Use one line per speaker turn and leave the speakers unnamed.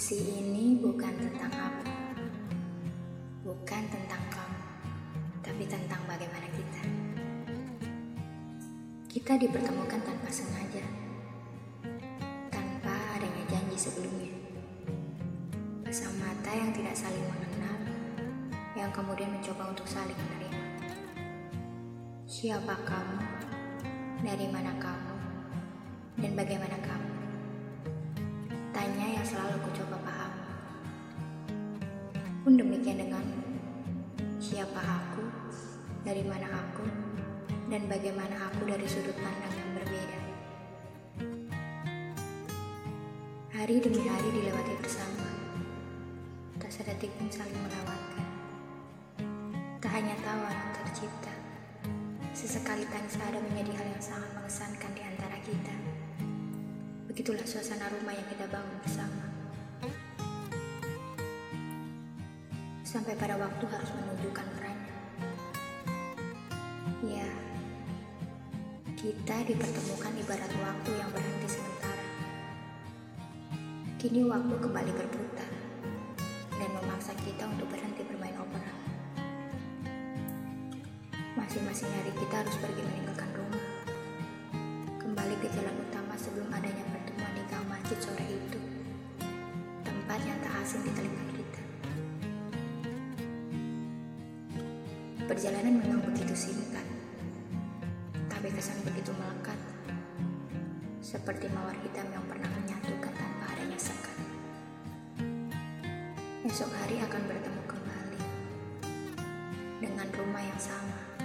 Puisi ini bukan tentang aku, bukan tentang kamu, tapi tentang bagaimana kita. Kita dipertemukan tanpa sengaja, tanpa adanya janji sebelumnya. Pasang mata yang tidak saling mengenal, yang kemudian mencoba untuk saling menerima. Siapa kamu? Dari mana kamu? Dan bagaimana kamu? Tanya yang selalu ku coba paham. Pun demikian denganmu. Siapa aku? Dari mana aku? Dan bagaimana aku dari sudut pandang yang berbeda? Hari demi hari dilewati bersama. Tak sedetik pun saling melewatkan. Tak hanya tawa tercipta. Sesekali tangis ada menjadi hal yang sangat mengesankan di antara kita. Begitulah suasana rumah yang kita bangun bersama. Sampai pada waktu harus menunjukkan perannya. Ya, kita dipertemukan ibarat waktu yang berhenti sementara. Kini waktu kembali berputar dan memaksa kita untuk berhenti bermain opera. Masing-masing hari kita harus pergi meninggalkan rumah. Kembali ke jalan utama Yang tak asing di telinga kita. Perjalanan memang begitu singkat. Tapi kesan begitu melekat. Seperti mawar hitam yang pernah menyatukan tanpa adanya sekat. Esok hari akan bertemu kembali. Dengan rumah yang sama.